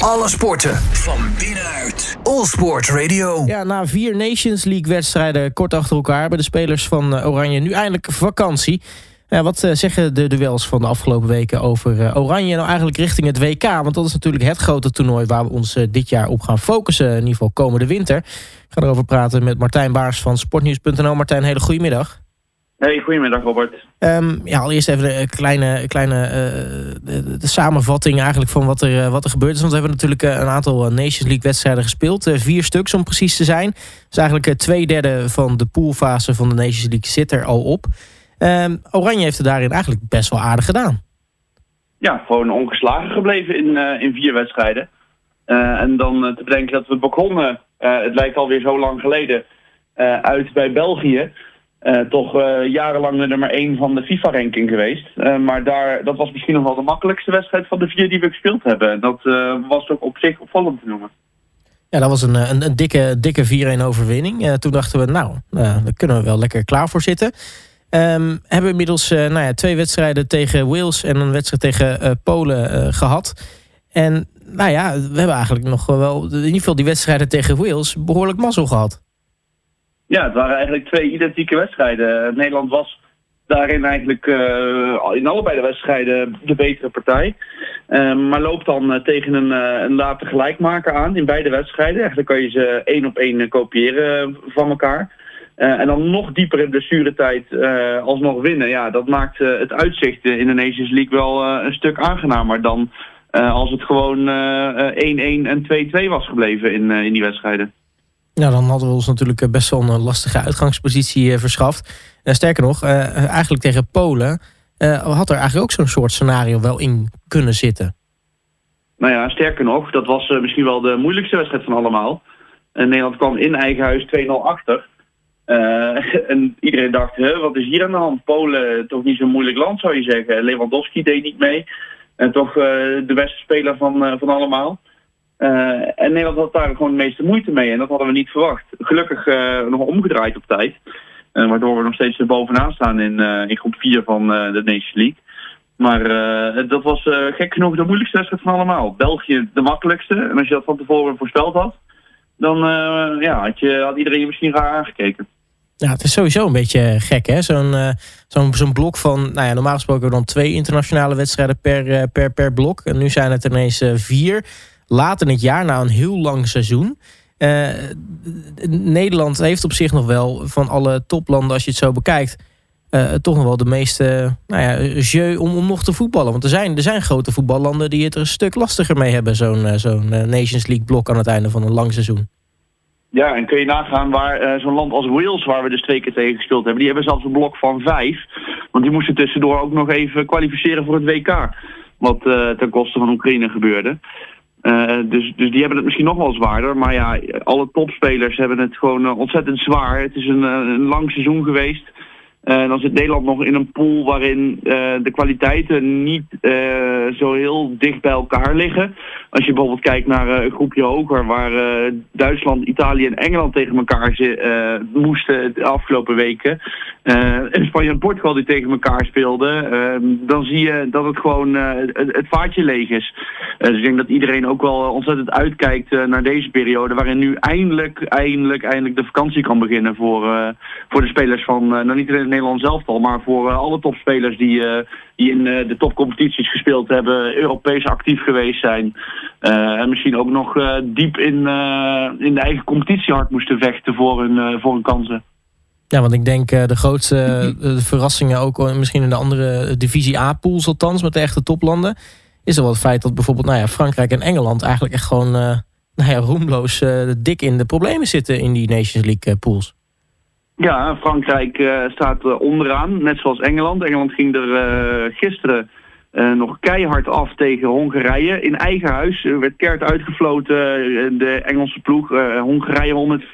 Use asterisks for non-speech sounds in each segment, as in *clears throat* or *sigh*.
Alle sporten van binnenuit. All Sport Radio. Ja, na vier Nations League wedstrijden kort achter elkaar... hebben de spelers van eh, Oranje nu eindelijk vakantie. Ja, wat eh, zeggen de duels van de afgelopen weken over eh, Oranje... nou eigenlijk richting het WK? Want dat is natuurlijk het grote toernooi... waar we ons dit jaar op gaan focussen. In ieder geval komende winter. Ik ga erover praten met Martijn Baars van sportnieuws.nl. Martijn, hele goede middag. Hey, goedemiddag Robert. Um, ja, allereerst even een kleine, kleine uh, de, de, samenvatting eigenlijk van wat er, uh, wat er gebeurd is. Want we hebben natuurlijk een aantal Nations League wedstrijden gespeeld. vier stuks om precies te zijn. Dus eigenlijk twee derde van de poolfase van de Nations League zit er al op. Um, Oranje heeft het daarin eigenlijk best wel aardig gedaan. Ja, gewoon ongeslagen gebleven in, in vier wedstrijden. en dan te bedenken dat we begonnen, het lijkt alweer zo lang geleden, uit bij België... Uh, toch uh, jarenlang de nummer 1 van de FIFA-ranking geweest. Uh, maar daar, dat was misschien nog wel de makkelijkste wedstrijd van de vier die we gespeeld hebben. En dat was ook op zich opvallend te noemen. Ja, dat was een, een, een dikke, dikke 4-1 overwinning. toen dachten we, nou, daar kunnen we wel lekker klaar voor zitten. Um, hebben inmiddels nou ja, twee wedstrijden tegen Wales en een wedstrijd tegen Polen gehad. En nou ja, we hebben eigenlijk nog wel, in ieder geval die wedstrijden tegen Wales, behoorlijk mazzel gehad. Ja, het waren eigenlijk twee identieke wedstrijden. Nederland was daarin eigenlijk uh, in allebei de wedstrijden de betere partij. Uh, maar loopt dan tegen een, een late gelijkmaker aan in beide wedstrijden. Eigenlijk kan je ze één op één kopiëren van elkaar. en dan nog dieper in blessuretijd alsnog winnen. Ja, dat maakt het uitzicht in de Nations League wel een stuk aangenamer dan als het gewoon 1-1 en 2-2 was gebleven in, in die wedstrijden. Nou, dan hadden we ons natuurlijk eh, best wel een lastige uitgangspositie eh, verschaft. Uh, sterker nog, eigenlijk tegen Polen had er eigenlijk ook zo'n soort scenario wel in kunnen zitten. Nou ja, sterker nog, dat was misschien wel de moeilijkste wedstrijd van allemaal. Nederland kwam in eigen huis 2-0 achter. *laughs* en iedereen dacht, wat is hier aan de hand? Polen, toch niet zo'n moeilijk land zou je zeggen. Lewandowski deed niet mee. En toch de beste speler van, van allemaal. Uh, en Nederland had daar gewoon de meeste moeite mee en dat hadden we niet verwacht. Gelukkig uh, nog omgedraaid op tijd. Uh, waardoor we nog steeds bovenaan staan in, in groep 4 van de Nations League. Maar dat was gek genoeg de moeilijkste wedstrijd van allemaal. België de makkelijkste. En als je dat van tevoren voorspeld had, dan ja, had, je, had iedereen je misschien raar aangekeken. Ja, het is sowieso een beetje gek, hè? Zo'n blok van, nou ja, normaal gesproken dan twee internationale wedstrijden per, per, per blok. En nu zijn het ineens vier laat in het jaar, na een heel lang seizoen. Uh, Nederland heeft op zich nog wel van alle toplanden, als je het zo bekijkt, uh, toch nog wel de meeste nou ja, jeu om, om nog te voetballen. Want er zijn, er zijn grote voetballanden die het er een stuk lastiger mee hebben, zo'n uh, zo'n Nations League blok aan het einde van een lang seizoen. Ja, en kun je nagaan waar zo'n land als Wales, waar we dus twee keer tegen gespeeld hebben, die hebben zelfs een blok van vijf. Want die moesten tussendoor ook nog even kwalificeren voor het WK. Wat ten koste van Oekraïne gebeurde. Uh, dus, dus die hebben het misschien nog wel zwaarder. Maar ja, alle topspelers hebben het gewoon uh, ontzettend zwaar. Het is een, uh, een lang seizoen geweest. Uh, dan zit Nederland nog in een pool waarin uh, de kwaliteiten niet uh, zo heel dicht bij elkaar liggen. Als je bijvoorbeeld kijkt naar een groepje hoger waar Duitsland, Italië en Engeland tegen elkaar moesten de afgelopen weken. en Spanje en Portugal die tegen elkaar speelden. Ehm, dan zie je dat het gewoon het, het, vaatje leeg is. dus ik denk dat iedereen ook wel ontzettend uitkijkt naar deze periode. Waarin nu eindelijk, eindelijk, eindelijk de vakantie kan beginnen voor, voor de spelers van, nou niet alleen Nederland zelf al, maar voor uh, alle topspelers die, uh, die in uh, de topcompetities gespeeld hebben, Europees actief geweest zijn. en misschien ook nog diep in, in de eigen competitie hard moesten vechten voor hun, voor hun kansen. Ja, want ik denk de grootste de *clears throat* verrassingen ook misschien in de andere divisie A-pools althans, met de echte toplanden, is er wel het feit dat bijvoorbeeld nou ja, Frankrijk en Engeland eigenlijk echt gewoon nou ja, roemloos dik in de problemen zitten in die Nations League pools. Ja, Frankrijk uh, staat uh, onderaan, net zoals Engeland. Engeland ging er uh, gisteren nog keihard af tegen Hongarije. In eigen huis werd keert uitgefloten de Engelse ploeg. Hongarije won met 4-0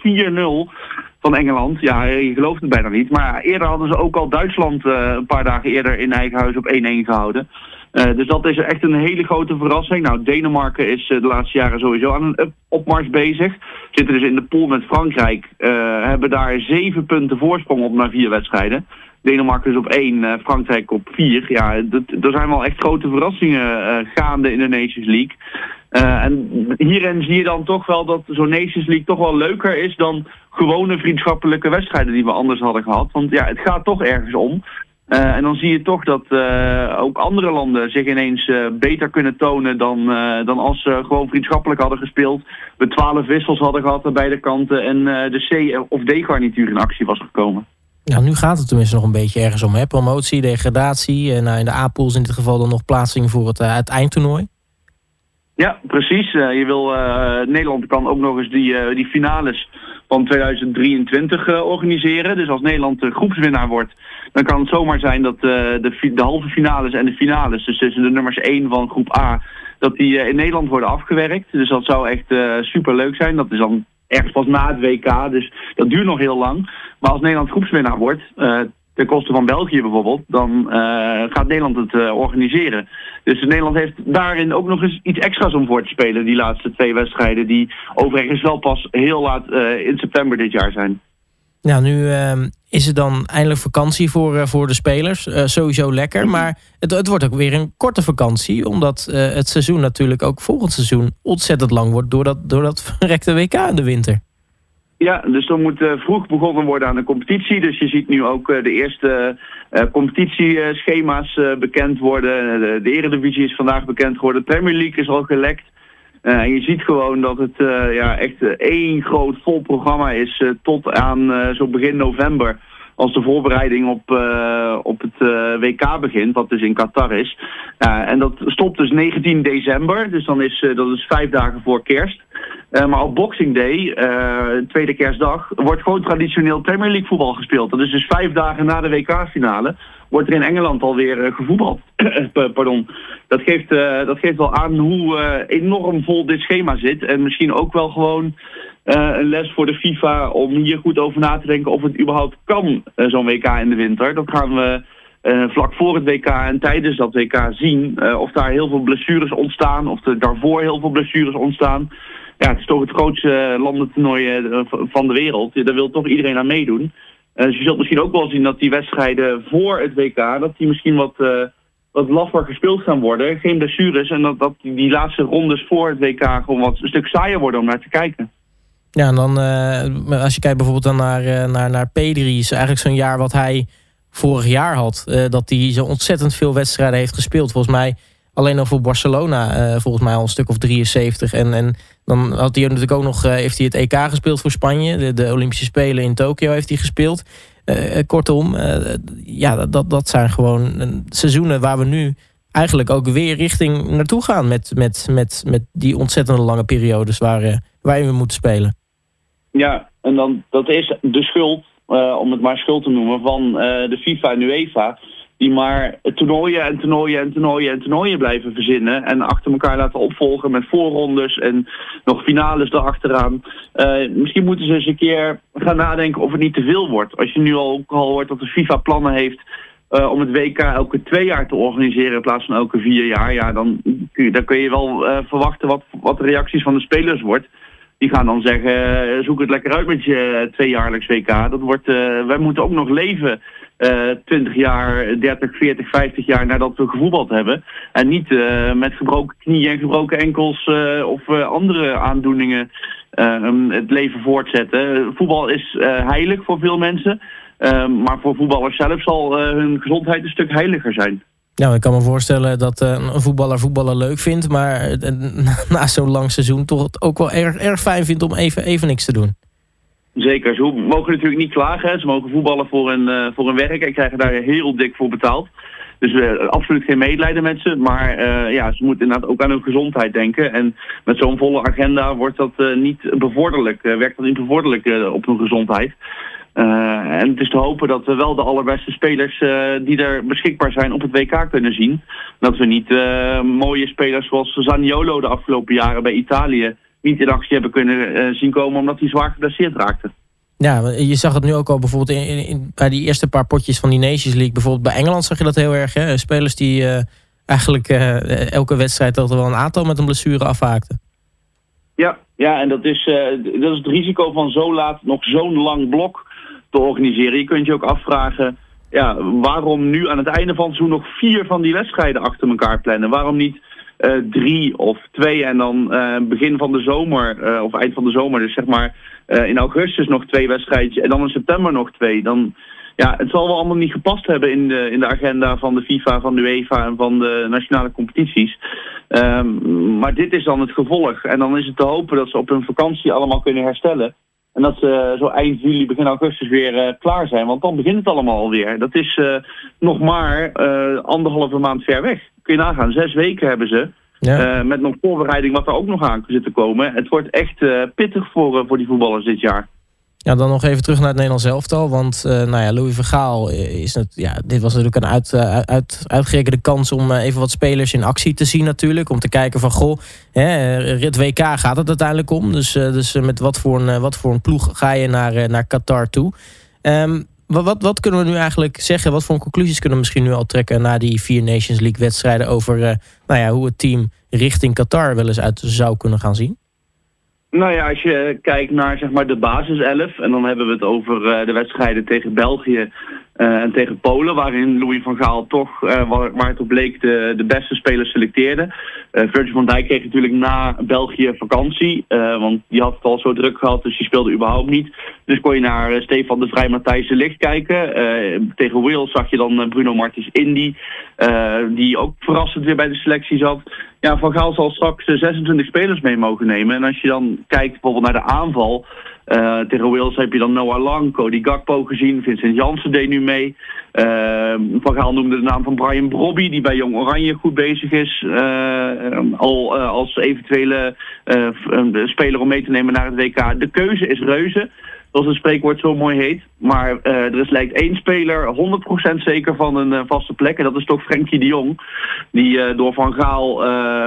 van Engeland. Ja, je gelooft het bijna niet. Maar eerder hadden ze ook al Duitsland een paar dagen eerder in eigen huis op 1-1 gehouden. Dus dat is echt een hele grote verrassing. Nou, Denemarken is de laatste jaren sowieso aan een opmars bezig. Zitten dus in de pool met Frankrijk. hebben daar zeven punten voorsprong op na vier wedstrijden. Denemarken is op één, Frankrijk op vier. Ja, er zijn wel echt grote verrassingen gaande in de Nations League. En hierin zie je dan toch wel dat zo'n Nations League toch wel leuker is dan gewone vriendschappelijke wedstrijden die we anders hadden gehad. Want ja, het gaat toch ergens om. Uh, en dan zie je toch dat uh, ook andere landen zich ineens beter kunnen tonen dan, dan als ze gewoon vriendschappelijk hadden gespeeld. We twaalf wissels hadden gehad aan beide kanten en de C- of D-garnituur in actie was gekomen. Ja, nu gaat het tenminste nog een beetje ergens om. Hè? Promotie, degradatie. En nou, in de A-pools in dit geval dan nog plaatsing voor het, het eindtoernooi. Ja, precies. Je wil, Nederland kan ook nog eens die, die finales van 2023 organiseren. Dus als Nederland groepswinnaar wordt, dan kan het zomaar zijn dat de, de halve finales en de finales, dus tussen de nummers 1 van groep A, dat die in Nederland worden afgewerkt. Dus dat zou echt super leuk zijn. Dat is dan ergens pas na het WK, dus dat duurt nog heel lang. Maar als Nederland groepswinnaar wordt, ten koste van België bijvoorbeeld, dan gaat Nederland het organiseren. Dus Nederland heeft daarin ook nog eens iets extra's om voor te spelen. Die laatste twee wedstrijden die overigens wel pas heel laat uh, in september dit jaar zijn. Nou, nu uh, is het dan eindelijk vakantie voor, uh, voor de spelers. Uh, sowieso lekker. Maar het, het, wordt ook weer een korte vakantie. Omdat het seizoen natuurlijk ook volgend seizoen ontzettend lang wordt. Door dat, door dat verrekte *laughs* WK in de winter. Ja, dus er moet uh, vroeg begonnen worden aan de competitie. Dus je ziet nu ook uh, de eerste uh, competitieschema's bekend worden. De, de Eredivisie is vandaag bekend geworden. De Premier League is al gelekt. en je ziet gewoon dat het ja, echt één groot vol programma is tot aan zo begin november als de voorbereiding op, uh, op het uh, WK begint, wat dus in Qatar is. Uh, en dat stopt dus 19 december, dus dan is dat is vijf dagen voor kerst. maar op Boxing Day, tweede kerstdag, wordt gewoon traditioneel Premier League voetbal gespeeld. Dat is dus vijf dagen na de WK-finale wordt er in Engeland alweer gevoetbald. *coughs* Pardon. Dat geeft, dat geeft wel aan hoe enorm vol dit schema zit. En misschien ook wel gewoon een les voor de FIFA om hier goed over na te denken of het überhaupt kan, uh, zo'n WK in de winter. Dat gaan we uh, vlak voor het WK en tijdens dat WK zien. of daar heel veel blessures ontstaan, of er daarvoor heel veel blessures ontstaan. Ja, het is toch het grootste landentoernooi van de wereld. Daar wil toch iedereen aan meedoen. dus je zult misschien ook wel zien dat die wedstrijden voor het WK, dat die misschien wat wat laffer gespeeld gaan worden. Geen blessures. En dat, dat die laatste rondes voor het WK gewoon wat een stuk saaier worden om naar te kijken. Ja, en dan uh, als je kijkt bijvoorbeeld dan naar, uh, naar, naar Pedri, is eigenlijk zo'n jaar wat hij vorig jaar had. Uh, dat hij zo ontzettend veel wedstrijden heeft gespeeld. Volgens mij alleen al voor Barcelona, volgens mij al een stuk of 73. En, en dan had hij natuurlijk ook nog, heeft hij het EK gespeeld voor Spanje. De, de Olympische Spelen in Tokio heeft hij gespeeld. kortom, ja, dat, dat zijn gewoon seizoenen waar we nu eigenlijk ook weer richting naartoe gaan met, met, met, met die ontzettend lange periodes waar, waarin we moeten spelen. Ja, en dan dat is de schuld, uh, om het maar schuld te noemen, van uh, de FIFA en UEFA. Die maar toernooien en toernooien en toernooien en toernooien blijven verzinnen. En achter elkaar laten opvolgen met voorrondes en nog finales erachteraan. Uh, misschien moeten ze eens een keer gaan nadenken of het niet te veel wordt. Als je nu al, al hoort dat de FIFA plannen heeft om het WK elke twee jaar te organiseren in plaats van elke vier jaar. Ja, dan, dan kun je wel verwachten wat, wat de reacties van de spelers wordt. Die gaan dan zeggen, eh, zoek het lekker uit met je eh, tweejaarlijks WK. Dat wordt, uh, wij moeten ook nog leven uh, 20 jaar, 30, 40, 50 jaar nadat we gevoetbald hebben. En niet met gebroken knieën en gebroken enkels of andere aandoeningen het leven voortzetten. Voetbal is heilig voor veel mensen. maar voor voetballers zelf zal hun gezondheid een stuk heiliger zijn. Nou, ik kan me voorstellen dat uh, een voetballer voetballen leuk vindt, maar uh, *laughs* na zo'n lang seizoen toch het ook wel erg, erg fijn vindt om even, even niks te doen. Zeker, ze mogen natuurlijk niet klagen. Ze mogen voetballen voor een, uh, voor een werk en krijgen daar heel dik voor betaald. Dus uh, absoluut geen medelijden met ze. Maar ja, ze moeten inderdaad ook aan hun gezondheid denken. En met zo'n volle agenda wordt dat niet bevorderlijk. werkt dat niet bevorderlijk op hun gezondheid. Uh, en het is te hopen dat we wel de allerbeste spelers uh, die er beschikbaar zijn op het WK kunnen zien. Dat we niet uh, mooie spelers zoals Zaniolo de afgelopen jaren bij Italië niet in actie hebben kunnen zien komen omdat hij zwaar geblesseerd raakte. Ja, je zag het nu ook al bijvoorbeeld in, in, bij die eerste paar potjes van die Nations League. Bijvoorbeeld bij Engeland zag je dat heel erg. Hè? Spelers die eigenlijk elke wedstrijd dat er wel een aantal met een blessure afhaakte. Ja, ja en dat is, dat is het risico van zo laat nog zo'n lang blok te organiseren. Je kunt je ook afvragen, ja, waarom nu aan het einde van het seizoen nog vier van die wedstrijden achter elkaar plannen? Waarom niet drie of twee en dan begin van de zomer of eind van de zomer, dus zeg maar in augustus nog twee wedstrijdjes en dan in september nog twee? Dan, ja, het zal wel allemaal niet gepast hebben in de, in de agenda van de FIFA, van de UEFA en van de nationale competities. Um, maar dit is dan het gevolg. En dan is het te hopen dat ze op hun vakantie allemaal kunnen herstellen. En dat ze zo eind juli, begin augustus weer uh, klaar zijn. Want dan begint het allemaal alweer. Dat is uh, nog maar anderhalve maand ver weg. Kun je nagaan. Zes weken hebben ze. Ja. met nog voorbereiding wat er ook nog aan zit te komen. Het wordt echt pittig voor, voor die voetballers dit jaar. Ja, dan nog even terug naar het Nederlands elftal. Want uh, nou ja, Louis Vergaal is het. Ja, dit was natuurlijk een uit, uh, uit, uitgerekende kans om uh, even wat spelers in actie te zien, natuurlijk. Om te kijken van goh, hè, rit WK gaat het uiteindelijk om. Dus, dus met wat voor, een, wat voor een ploeg ga je naar, naar Qatar toe? Um, wat, wat kunnen we nu eigenlijk zeggen? Wat voor conclusies kunnen we misschien nu al trekken na die vier Nations League wedstrijden over nou ja, hoe het team richting Qatar wel eens uit zou kunnen gaan zien? Nou ja, als je kijkt naar zeg maar, de basiself, en dan hebben we het over uh, de wedstrijden tegen België en tegen Polen, waarin Louis van Gaal toch, uh, waar, waar, het op bleek, de, beste spelers selecteerde. Virgil van Dijk kreeg natuurlijk na België vakantie, want die had het al zo druk gehad, dus die speelde überhaupt niet. Dus kon je naar Stefan de Vrij, Matthijs de Licht kijken. tegen Wales zag je dan Bruno Martins Indy, die ook verrassend weer bij de selectie zat. Ja, Van Gaal zal straks 26 spelers mee mogen nemen. En als je dan kijkt bijvoorbeeld naar de aanval... Uh, tegen Wales heb je dan Noah Lang, Cody Gakpo gezien. Vincent Jansen deed nu mee. Uh, Van Gaal noemde de naam van Brian Brobby, die bij Jong Oranje goed bezig is. Uh, al als eventuele speler om mee te nemen naar het WK. De keuze is reuze zoals het spreekwoord zo mooi heet. Maar er is, lijkt één speler 100% zeker van een vaste plek. En dat is toch Frenkie de Jong. Die door Van Gaal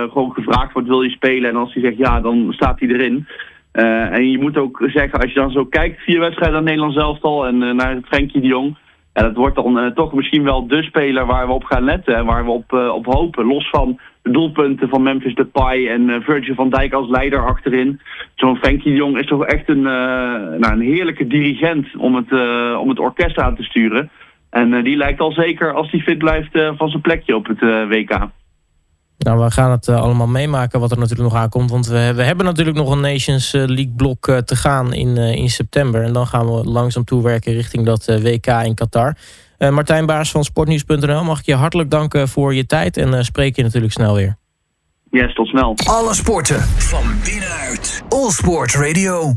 gewoon gevraagd wordt, wil je spelen? En als hij zegt ja, dan staat hij erin. En je moet ook zeggen, als je dan zo kijkt, vier wedstrijden aan Nederland elftal en naar Frenkie de Jong. Dat wordt dan toch misschien wel de speler waar we op gaan letten en waar we op, op hopen. Los van de doelpunten van Memphis Depay en uh, Virgil van Dijk als leider achterin. Zo'n Frenkie de Jong is toch echt een, uh, nou, een heerlijke dirigent om het, uh, om het orkest aan te sturen. En die lijkt al zeker, als hij fit blijft, van zijn plekje op het WK. Nou, we gaan het allemaal meemaken wat er natuurlijk nog aankomt. Want we, we hebben natuurlijk nog een Nations League blok te gaan in, in september. En dan gaan we langzaam toewerken richting dat WK in Qatar. Uh, Martijn Baars van sportnieuws.nl, mag ik je hartelijk danken voor je tijd en uh, spreek je natuurlijk snel weer. Yes, tot snel. Alle sporten van binnenuit. All Sport Radio.